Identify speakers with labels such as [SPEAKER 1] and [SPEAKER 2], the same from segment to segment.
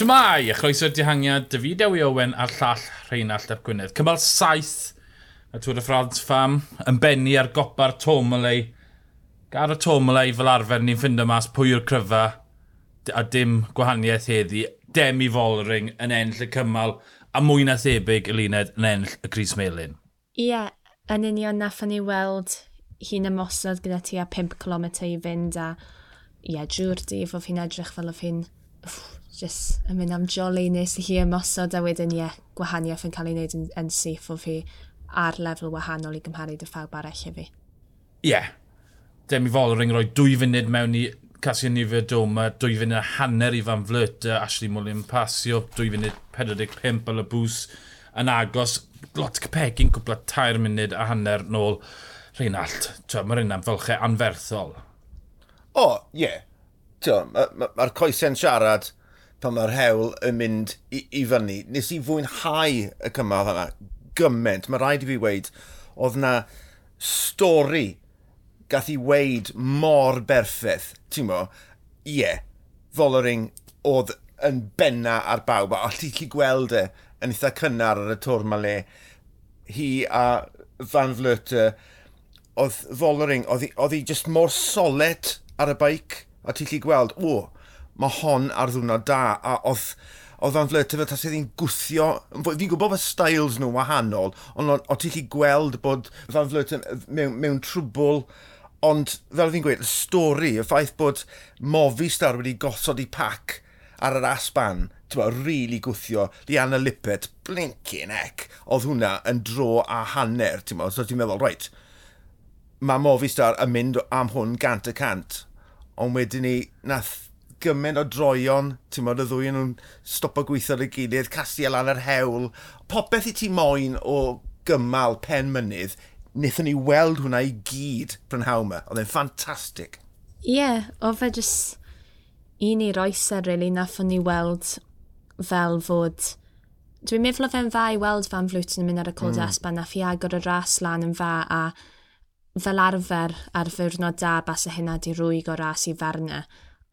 [SPEAKER 1] Siamai, a chroeso'r dihangiad, David Ewi Owen a'r llall Rheinald Ap Gwynedd. Cymal saith y Tŵr y Ffrans Fam yn benni ar gopa'r Tomolei. Gar y Tomolei fel arfer ni'n ffindo mas pwy yw'r cryfa a dim gwahaniaeth heddi. Demi Folring yn enll y cymal a mwy na thebyg y luned yn enll y Cris Melin.
[SPEAKER 2] Ie, yeah, yn union nathon ni weld hi'n ymosod gyda ti a 5 km i fynd a ie, yeah, drwy'r dydd oedd hi'n edrych fel oedd hi'n just yn mynd am joli nes i hi ymosod a wedyn ie, gwahaniaeth yn cael ei wneud yn, yn syth o fi ar lefel wahanol i gymharu dy phawb arall i fi.
[SPEAKER 1] Ie. Yeah. Demi Fowler yn rhoi dwy funud mewn i Casio Nifio Doma, dwy funud a hanner i Van Flirt, Ashley Mullin Pasio, dwy funud 45 al y bws yn agos. Lot cpegin cwpla tair munud a hanner nôl. Rheinald, mae'r un am fylchau anferthol.
[SPEAKER 3] O, oh, ie. Yeah. Mae'r ma, ma coesau'n siarad pan mae'r hewl yn mynd i, i fyny. Nes i fwynhau y cymal yna gymaint. Mae rhaid i fi weid, oedd na stori gath i weid mor berffaith, ti'n mo, ie, yeah, Follering oedd yn benna ar bawb, a allu chi gweld e yn eitha cynnar ar y tŵr ma le. Hi a Van Vleuter, oedd Follering, oedd hi, hi just mor solet ar y beic, a ti'n chi gweld, o, oh, mae hon ar ddwrnod da, a oedd oedd o'n flyta fel tas iddi'n gwthio, fi'n gwybod bod styles nhw wahanol, ond o ti'n chi gweld bod fan flyta mewn, mewn trwbl, ond fel fi'n gweud, y stori, y ffaith bod Movistar wedi gosod i pac ar yr asban, ti'n bod, rili really gwthio, Liana Lippet, blinkin ec, oedd hwnna yn dro a hanner, ti'n bod, so ti'n meddwl, reit, mae Movistar yn mynd am hwn gant y cant, ond wedyn ni, nath gymaint o droion, ti'n modd, y ddwy nhw'n stopo gweithio ar y gilydd, casio lan yr hewl. Popeth i ti moyn o gymal pen mynydd, wnaethon ni weld hwnna i gyd prynhawn yma. Oedd e'n ffantastig.
[SPEAKER 2] Ie, yeah, o fe jyst un i'r oeser, really, nathon ni weld fel fod... Dwi'n meddwl o fe'n dda i weld fan Flwton yn mynd ar y Cwld mm. Asban, nath i agor y ras lan yn dda a fel arfer ar ddiwrnod da bas y hynna di rwyg o ras i farna,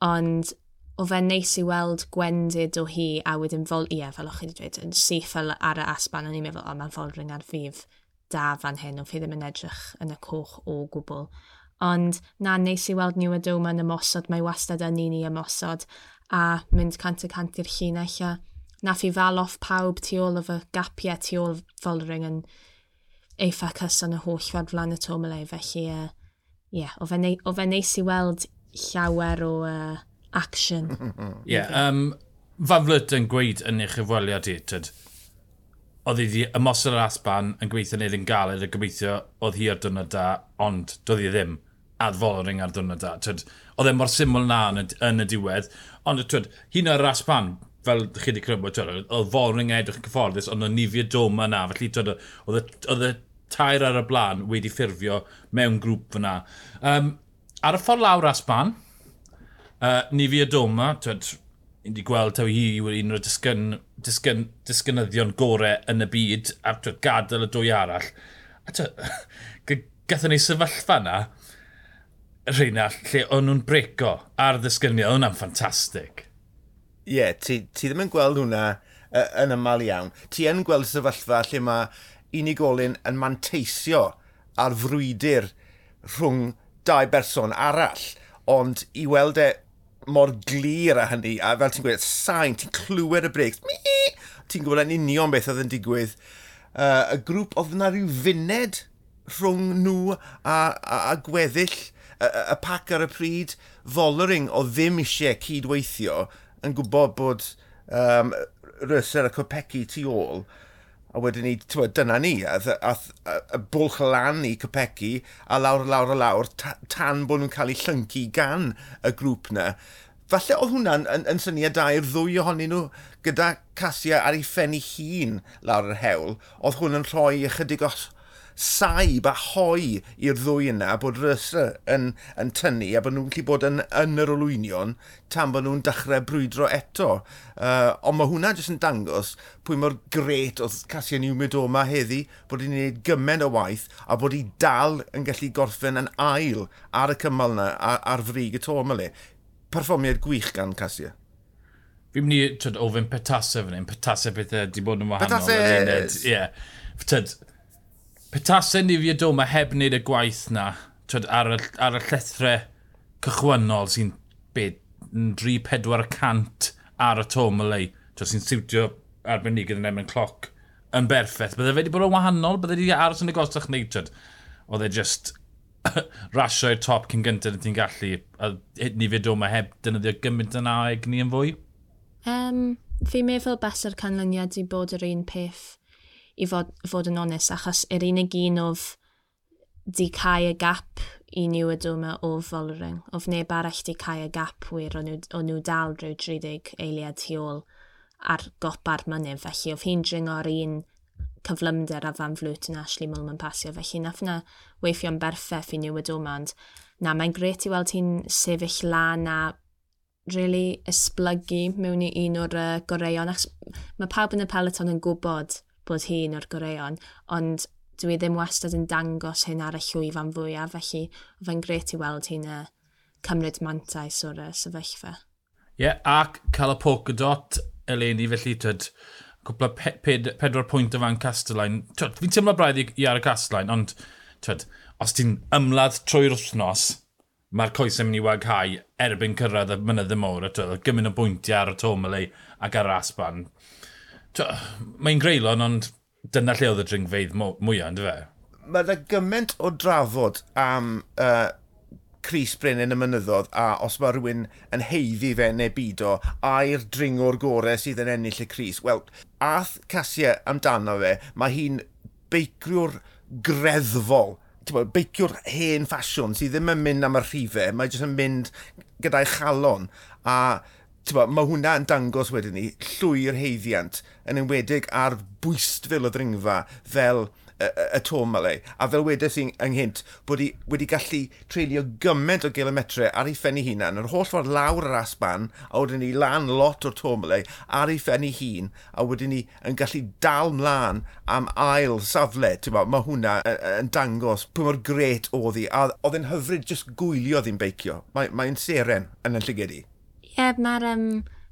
[SPEAKER 2] ond o fe neis i weld gwendid o hi a wedyn fol, ie, fel o'ch chi wedi dweud, yn syth fel ar y asban, o'n i'n meddwl, o, mae'n fel ringar ffif da fan hyn, o fi ddim yn edrych yn y coch o gwbl. Ond na, neis i weld New Adoma yn ymosod, mae wastad yn un i ymosod, a mynd cant y cant i'r llun eich nath i fal off pawb tu ôl o fy gapiau tu ôl fel ring yn eitha cyson y holl fod flan y tomole, felly ie, uh, yeah, o fe, ne o fe neis i weld llawer o uh, action.
[SPEAKER 1] Ie, yeah, um, Faflyd yn gweud yn eich efweliad i, tyd, oedd hi ymosod yr asban yn gweithio neud yn galed a gobeithio oedd hi ar dwrnod da, ond doedd hi ddim adfolring ar dwrnod da. Tyd, oedd e mor syml na yn y, yn y diwedd, ond tyd, hun o'r asban, fel chi wedi crybwyll, oedd folring edrych yn cyfforddus, ond o'n nifio doma na, felly tyd, oedd y tair ar y blaen wedi ffurfio mewn grŵp fyna. Um, ar y ffordd lawr asban, Uh, ni fi Adoma, twyd, ni wedi gweld taw hi yw un o'r disgyn, disgyn, disgynyddion gorau yn y byd a twyd, gadael y dwy arall. A twyd, gathon ni sefyllfa na, Rheina, lle o'n nhw'n breco ar ddisgyniad, o'n hwnna'n ffantastig.
[SPEAKER 3] Ie, yeah, ti, ti ddim yn gweld hwnna uh, yn aml iawn. Ti yn gweld sefyllfa lle mae unigolyn yn manteisio ar frwydr rhwng dau berson arall, ond i weld e mor glir a hynny, a fel ti'n gweud, sain, ti'n clywed y breaks, ti'n gwybod yn union beth oedd yn digwydd. Uh, y grŵp oedd yna rhyw funed rhwng nhw a, a, a gweddill y, y pac ar y pryd. Follering o ddim eisiau cydweithio yn gwybod bod um, Ryser a Copecki tu ôl. A wedyn ni, tywa, dyna ni, a, a, a, y bwlch lan i Capecchi a lawr, lawr, lawr, tan bod nhw'n cael eu llyncu gan y grŵp na. Falle oedd hwnna'n yn, yn syniad da i'r ddwy ohonyn nhw gyda Casia ar ei ffenni hun lawr yr hewl, oedd hwn yn rhoi ychydig o saib a hoi i'r ddwy yna, bod Rysa yn, yn tynnu a bod nhw'n gallu bod yn, yn yr olwynion tan bod nhw'n dechrau brwydro eto. Uh, ond mae hwnna jyst yn dangos pwy mor gret oedd Cassian Iwmyd o yma heddi, bod hi'n gwneud gymaint o waith a bod hi dal yn gallu gorffen yn ail ar y cymal yna ar, ar frig y to yma le. Perfformiad gwych gan Casia.
[SPEAKER 1] Fi'n mynd i ofyn petasau fan hyn, petasau bethau di bod yn wahanol. Petasau! Ie. Yeah. Tyd, petasen ni fi doma heb wneud y gwaith na, twyd, ar, y, ar y llethrau cychwynnol sy'n 3-4% ar y tom y lei, sy'n siwtio arbenigydd yn emyn cloc yn berffaith. Bydde fe wedi bod yn wahanol, bydde wedi aros yn y gostach wneud twyd. Oedd e just rasio i'r top cyn gyntaf yn ti'n gallu, a ni fe doma heb dynyddio gymaint yna egni yn fwy?
[SPEAKER 2] Um, fi'n meddwl bas yr canlyniad i bod yr un peth i fod, fod yn onest, achos yr unig un oedd di cael y gap i niw y dwma o Fulring. Oedd neb arall di cael y gap wir o'n nhw, o'n nhw dal rhyw 30 eiliad tu ôl ar gopa'r mynydd, felly oedd hi'n dringo'r un cyflymder a fan flwt yn Ashley Mulman pasio, felly nath na weithio'n berffaith i niw y dwma, ond na, mae'n gret i weld hi'n sefyll lan a really esblygu mewn i un o'r uh, goreion. Mae pawb yn y peleton yn gwybod bod hi'n o'r goreion, ond dwi ddim wastad yn dangos hyn ar y llwyfan fwyaf, felly fe'n gret i weld hi'n uh, cymryd mantais o'r uh, sefyllfa.
[SPEAKER 1] Ie, yeah, ac cael y polka dot eleni, felly tyd, cwpla pe ped pedwar pwynt o fan Castellain. Tyd, fi'n teimlo braidd i, i ar y Castellain, ond tyd, os ti'n ymladd trwy'r wythnos, mae'r coesau mynd i waghau erbyn cyrraedd y mynydd y môr. a Tyd, gymryd o bwyntiau ar y Tomalei ac ar yr Asban. Mae'n greulon, ond dyna lle oedd y dringfeidd mwyaf, ynddo fe?
[SPEAKER 3] Mae yna gymaint o drafod am uh, Cris Brenin y mynyddodd a os mae rhywun yn heiddi fe neu bido a'r dringwr gorau sydd yn ennill y Cris. Wel, ath Casia amdano fe, mae hi'n beicrwr greddfol beiciwr hen ffasiwn sydd ddim yn mynd am y rhifau, mae jyst yn mynd gyda'i chalon. A tywa, mae hwnna yn dangos wedyn ni llwy'r heiddiant yn enwedig ar bwystfil o ddringfa fel y, y Tomalei. A fel wedes i ynghynt bod i wedi gallu treulio gymaint o gilometre ar ei ffenni hunan, yr holl ffordd lawr yr asban, a wedyn ni lan lot o'r tom Tomalei ar ei ffenni hun, a wedyn ni yn gallu dal mlaen am ail safle. Mae hwnna yn dangos pwy mor gret oedd hi, a oedd yn hyfryd jyst gwylio ddim beicio. Mae'n mae seren yn y llygedi.
[SPEAKER 2] Ie, yeah, mae'r um,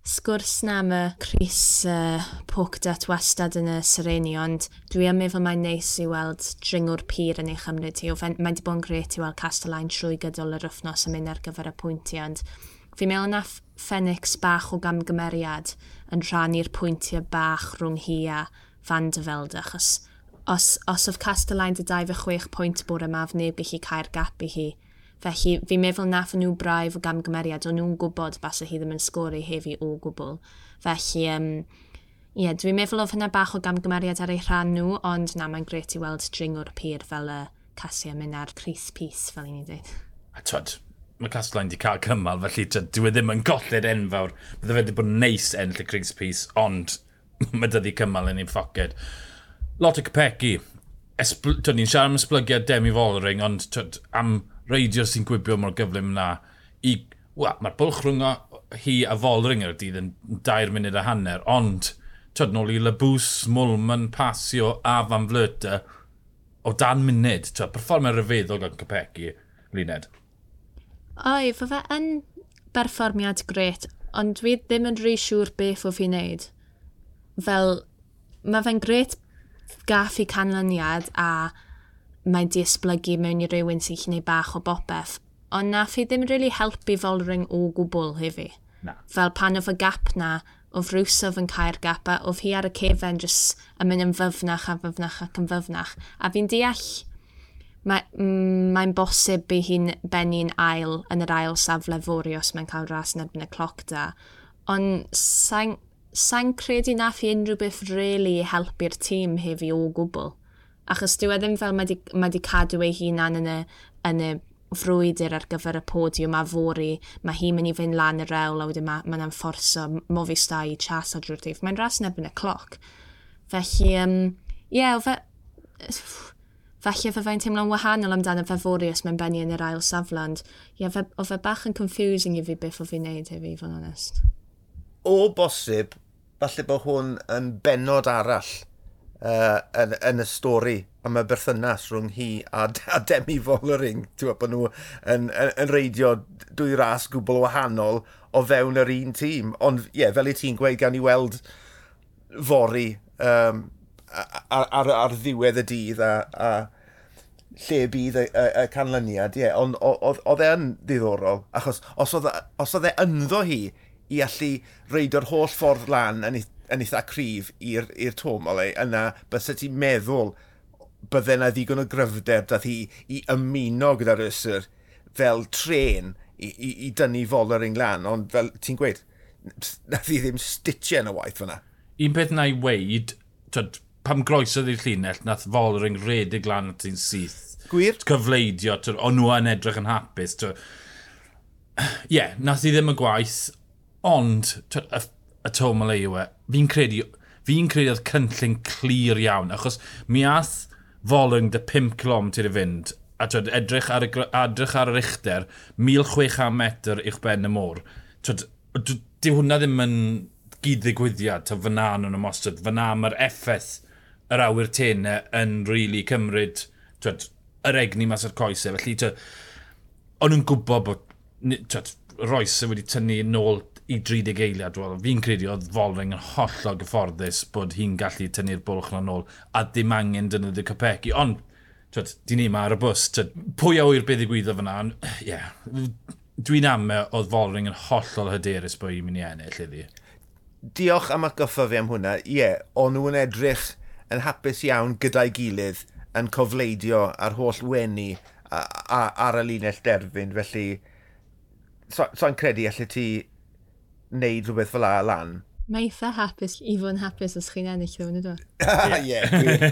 [SPEAKER 2] sgwrs na am y Chris uh, Pogdat wastad yn y Sereni, ond dwi am efo mae'n neis i weld dringwr pyr yn ei chymryd hi. Mae'n wedi bod yn gret i weld Castellain trwy gydol yr wythnos yn mynd ar gyfer y pwyntiau, ond fi'n meddwl na Phoenix bach o gamgymeriad yn rhannu'r pwyntiau bach rhwng hi a Van de Velde, achos os, os oedd Castellain dy 26 pwynt bore yma, neb gallu cael gap i hi, Felly fi'n meddwl nath nhw braidd o gamgymeriad, o'n nhw'n gwybod basai hi ddim yn sgori hefi o gwbl. Felly, um, ie, yeah, dwi'n meddwl oedd hynna bach o gamgymeriad ar ei rhan nhw, ond na, mae'n gret i weld dring o'r pyr fel y Cassia mynd ar Chris Peace, fel i ni dweud.
[SPEAKER 1] A twyd, mae Castlein wedi cael cymal, felly dwi e ddim yn golled enfawr. Bydde fe wedi bod yn neis enll y Chris Peace, ond mae dyddi cymal yn ei ffoced. Lot o Capecchi. Ni'n siarad am esblygiad Demi Follering, ond twyd, am reidio sy'n gwybio mor gyflym na i... Wel, mae'r bwlch rhwng hi a Folring yr dydd yn dair munud a hanner, ond tyd nôl i Labws, Mwlman, Pasio a Van Flirta o dan munud. Tyd, perfformio'n rhyfeddol gan Capecchi, Luned.
[SPEAKER 2] Oi, fo fe yn berfformiad gret, ond dwi ddim yn rhy siŵr beth o fi'n neud. Fel, mae fe'n gret gaffi canlyniad a mae'n di esblygu mewn i rywun sy'n gwneud bach o bopeth. Ond nath i ddim really helpu fel ring o gwbl hefi.
[SPEAKER 1] Na.
[SPEAKER 2] Fel pan oedd y gap na, oedd rwsof yn cael gapa, oedd hi ar y cefen jyst yn mynd yn fyfnach a fyfnach ac yn fyfnach. A fi'n deall mae'n mae bosib i hi'n benni'n ail yn yr ail safle fori os mae'n cael ras yn erbyn y cloc da. Ond sa'n sa credu nath i unrhyw beth really helpu'r tîm hefi o gwbl. Achos dyw e ddim fel mae wedi cadw ei hunan yn y, yn y frwydr ar gyfer y podiwm a fori, mae hi'n mynd i fynd lan y rewl a wedyn mae'n ma fforso Movistar i chas o drwy'r dydd. Mae'n ras yn erbyn y cloc. Felly, ie, um, yeah, fe... Felly, fe fe'n teimlo'n wahanol amdano fe fori os mae'n benni yn yr ail safland. Ie, fe, o fe bach yn confusing i fi beth o fi'n neud hefyd, fo'n onest.
[SPEAKER 3] O bosib, falle bod hwn yn benod arall uh, yn, yn y stori am y berthynas rhwng hi a, a Demi Follering. Ti'n bod bod nhw yn, yn, yn reidio dwy ras gwbl wahanol o fewn yr un tîm. Ond ie, yeah, fel i ti'n gweud, gan i weld fori um, ar, ar, ar ddiwedd y dydd a, a lle bydd y, y, y canlyniad, ie. Yeah. Ond oedd e yn ddiddorol, achos os oedd e, e ynddo hi i allu reidio'r holl ffordd lan yn yn eitha cryf i'r tom olau, yna bys ti'n meddwl bydde yna ddigon o gryfder dath hi i ymuno gyda'r ysr fel tren i, i, i dynnu fol ar ein glan, ond fel ti'n gweud, nath hi ddim stitio yn y waith fyna.
[SPEAKER 1] Un peth na i weid, tyd, pam groesodd i'r llinell, nath fol ar ein redig lan at un syth.
[SPEAKER 3] Gwir?
[SPEAKER 1] Cyfleidio, tyd, o'n nhw yn edrych yn hapus. Ie, yeah, nath hi ddim y gwaith, ond tyd, y tom le yw e. Fi'n credu, fi'n credu oedd cynllun clir iawn, achos mi ath Folwng dy 5 clom ti'n fynd, a twyd, edrych ar, y, edrych ar yr uchder, 1600 metr i'ch ben y môr. Twyd, di hwnna ddim yn gyd ddigwyddiad, ta fyna nhw'n ymostod, fyna mae'r effaith yr awyr tenau yn rili really cymryd twyd, yr egni mas o'r coesau. Felly, twyd, o'n nhw'n gwybod bod twyd, Roes wedi tynnu nôl i 30 eiliad, wel, fi'n credu oedd Folring yn hollol gyfforddus bod hi'n gallu tynnu'r bwlch na'n ôl a dim angen dynnydd y capegi. Ond, twyd, di ni ma ar y bws, twyd, pwy a wyr beth i gwyddo fyna, ie. Yeah. Dwi'n am oedd Folring yn hollol hyderus bod hi'n mynd i ennill iddi.
[SPEAKER 3] Diolch am atgoffa fi am hwnna. Ie, yeah, o'n nhw'n edrych yn hapus iawn gyda'i gilydd yn cofleidio ar holl wenu ar y linell derfyn, felly so'n so credu allai ti wneud rhywbeth fel la lan.
[SPEAKER 2] Mae eitha hapus i fod yn hapus os chi'n ennill rhywun ydw.
[SPEAKER 3] Ie, wir.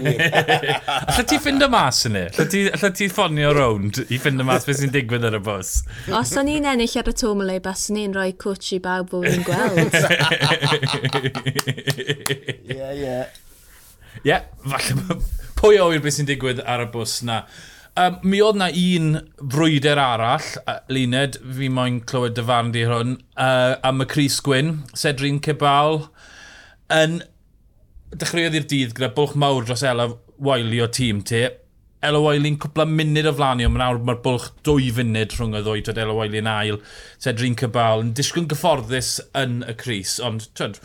[SPEAKER 1] Alla ti ffind y mas yn e? ni? Alla ti ffonio rownd i ffind y mas beth sy'n digwydd ar y bus?
[SPEAKER 2] Os o'n i'n ennill ar y tomole, bas ni'n rhoi cwtch i bawb bod i'n gweld.
[SPEAKER 3] Ie, ie.
[SPEAKER 1] Ie, falle pwy o'r beth sy'n digwydd ar y bus na. Um, mi oedd na un frwyder arall, uh, Luned, fi moyn clywed dy farn di hwn, uh, am y Cris Gwyn, Cedrin Cebal, yn dechreuodd i'r dydd gyda bwlch mawr dros Ela Wiley o tîm ti. Ela Wiley'n cwpla munud o flanio, mae'n awr mae'r bwlch dwy funud rhwng y ddwy, twyd Ela Wiley yn ail, Cedrin Cebal, yn disgwyl gyfforddus yn y Cris, ond twyd,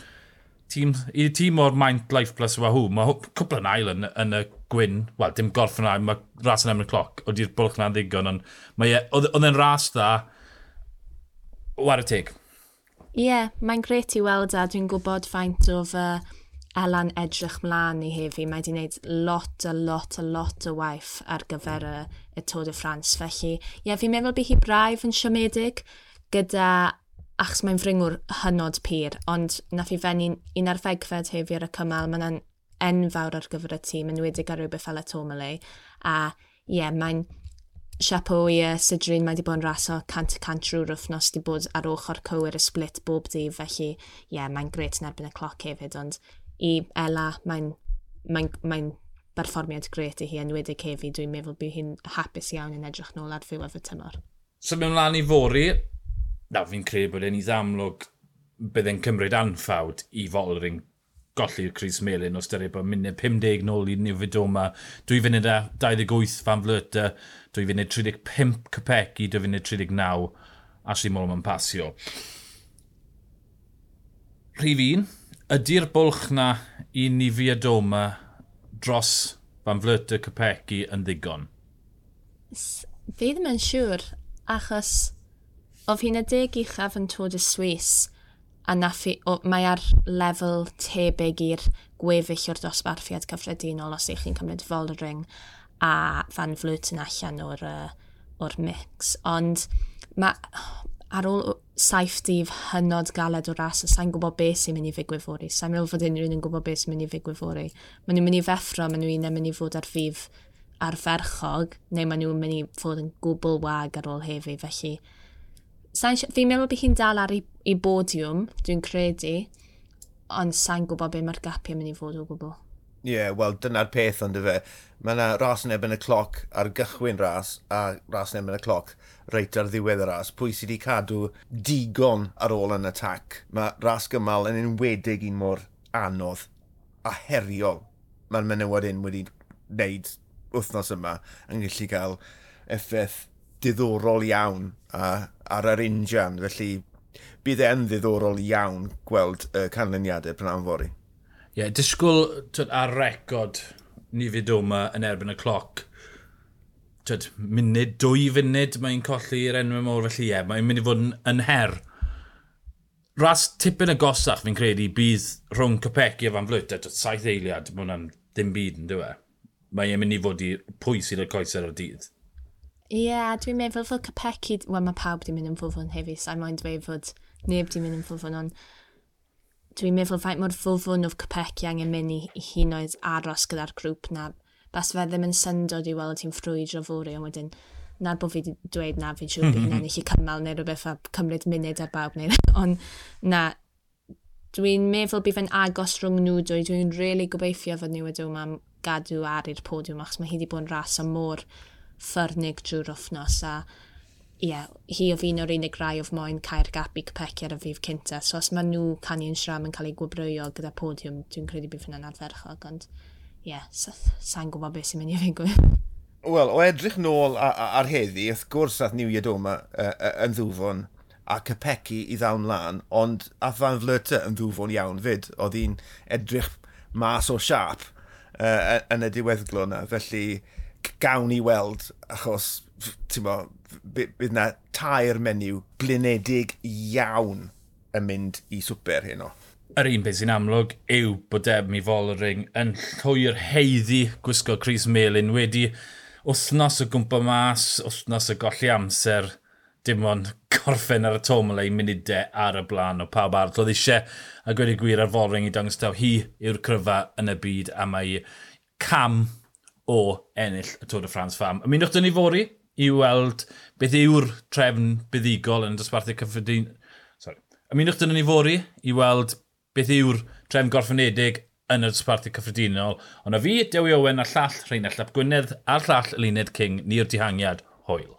[SPEAKER 1] tîm, i tîm o'r Maint Life Plus yw hw, mae cwpl yn ail yn, yn y gwyn, wel, dim gorff yna, mae ras yn emryd cloc, oedd i'r bwlch na'n ddigon, ond mae, e, oedd e'n ras dda, war y teg.
[SPEAKER 2] Ie, yeah, mae'n gret i weld a dwi'n gwybod faint o fy Elan edrych mlaen i hefi. Mae wedi gwneud lot a lot a lot o waith ar gyfer y, y Tôd y Ffrans. Felly, ie, yeah, fi'n meddwl bydd hi braidd yn siomedig gyda achos mae'n fringwr hynod pyr, ond nath i fenni un arfegfed hefi ar y cymal, mae'n enfawr ar gyfer y tîm, yn wedi ar rhywbeth fel y Tomale. A ie, yeah, mae'n siapo i uh, Sidrin mae wedi bod yn raso cant y cant drwy'r wythnos wedi bod ar ochr cywir y split bob dydd, felly ie, yeah, mae'n gret yn erbyn y cloc hefyd, ond i Ella, mae'n mae mae berfformiad gret i hi yn wedi cefi. dwi'n meddwl bydd hi'n hapus iawn yn edrych nôl ar ddiwedd y tymor.
[SPEAKER 1] So mewn lan i fori, na fi'n credu bod e'n i ddamlwg bydd e'n cymryd anffawd i Folring golli'r Chris Melin o styried bod munud 50 nôl i Newfidoma, 2 funud a 28 fan flyta, 2 funud 35 Capecchi, 2 funud 39 Ashley Mollum yn pasio. Rhyf un, ydy'r bwlch na i ni Newfidoma dros fan flyta Capecchi yn ddigon?
[SPEAKER 2] Fi ddim yn siŵr, achos oedd hi'n y deg uchaf yn tod y Swiss, a nath o, mae ar lefel tebyg i'r gweddill o'r dosbarthiad cyffredinol os ych chi'n cymryd Foldering a Van Vluten allan o'r, or mix. Ond mae ar ôl saith dif hynod galed o ras, sa'n gwybod beth sy'n mynd i ddigwydd fori. Sa'n meddwl fod unrhyw un yn gwybod beth sy'n mynd i ddigwydd fori. Maen nhw'n mynd i feffro, maen nhw'n mynd i fod ar ffif arferchog, neu maen nhw'n mynd i fod yn gwbl wag ar ôl hefyd, Felly, Fi'n meddwl bod hi'n dal ar ei, ei bodiwm, dwi'n credu, ond sa'n gwybod beth mae'r gapiau mynd i fod o gwbl.
[SPEAKER 3] Ie, yeah, wel, dyna'r peth ond fe. Mae yna ras yn ebyn y cloc ar gychwyn ras, a ras yn ebyn y cloc reit ar ddiwedd y ras. Pwy sydd wedi cadw digon ar ôl yn atac. Mae ras gymal yn enwedig un mor anodd a heriol mae'r menywod un wedi wneud wythnos yma yn gallu cael effaith diddorol iawn a, ar yr injan, felly bydd e'n ddiddorol iawn gweld y uh, canlyniadau pan am fori.
[SPEAKER 1] Ie, yeah, disgwyl twyd, ar record ni fyd yma yn erbyn y cloc. Twyd, munud, dwy funud mae'n colli'r enw mor felly ie, yeah, mae'n mynd i fod yn, yn her. Ras tipyn y gosach fi'n credu bydd rhwng Capecchi a Fan Flwyt, Flyta, saith eiliad, mae hwnna'n dim byd yn dweud. Mae'n mynd i fod i pwy sydd o'r coesau o'r dydd.
[SPEAKER 2] Ie, yeah, dwi'n meddwl fod capegi... Wel, mae pawb di mynd yn ffwfwn hefyd, sa'i moyn dweud fod neb di mynd yn ffwfwn, ond dwi'n meddwl faint mor ffwfwn o'r capegi angen mynd i, i hun oedd aros gyda'r grŵp na. Bas fe ddim yn syndod i weld ti'n ffrwydro fori, ond wedyn na'r bod fi wedi dweud na fi'n siŵr bydd mhm. hynna'n eich cymal neu rhywbeth a cymryd munud ar bawb neu ond na dwi'n meddwl bydd fe'n agos rhwng nhw dwy dwi'n really gobeithio fod nhw wedi yma gadw ar i'r podiwm achos mae hi wedi bod yn ras o môr ffyrnig drwy'r wythnos a ie, yeah, hi o fi'n o'r unig rai oedd moyn cael gapu cypeci ar y fydd cynta. So os maen nhw canion siram yn cael ei gwybrwyo gyda podiwm, dwi'n credu bydd hynna'n adferchog, ond ie, yeah, sa'n gwybod beth sy'n mynd i ddigwydd.
[SPEAKER 3] Wel, o edrych nôl ar heddi, wrth gwrs ath New Iadoma uh, uh, yn ddwfon a cypeci i ddawn lan, ond ath fan flyta yn ddwfon iawn fyd, oedd hi'n edrych mas o siap uh, yn y diweddglo yna, felly gawn i weld, achos, ti'n bo, bydd na tair menyw blinedig iawn yn mynd i swper hyn o.
[SPEAKER 1] Yr un beth sy'n amlwg yw bod Deb mi Follering yn llwy'r heiddi gwisgo Chris Melin wedi wythnos o gwmpa mas, wythnos o golli amser, dim ond gorffen ar y tomol ei munudau ar y blaen o pawb arall. Oedd eisiau a gwedi gwir ar Follering i dangos taw hi yw'r cryfa yn y byd a mae cam o ennill y Tôr y Ffrans Fam. Ymunwch dyn ni fori i weld beth yw'r trefn buddigol yn y dosbarthau cyffredin... Sorry. Ymunwch dyn ni fori i weld beth yw'r trefn gorffenedig yn y dosbarthu cyffredinol. Ond o fi, Dewi Owen, a llall Rheinald Llap Gwynedd, a'r llall Luned King, ni'r dihangiad, hwyl.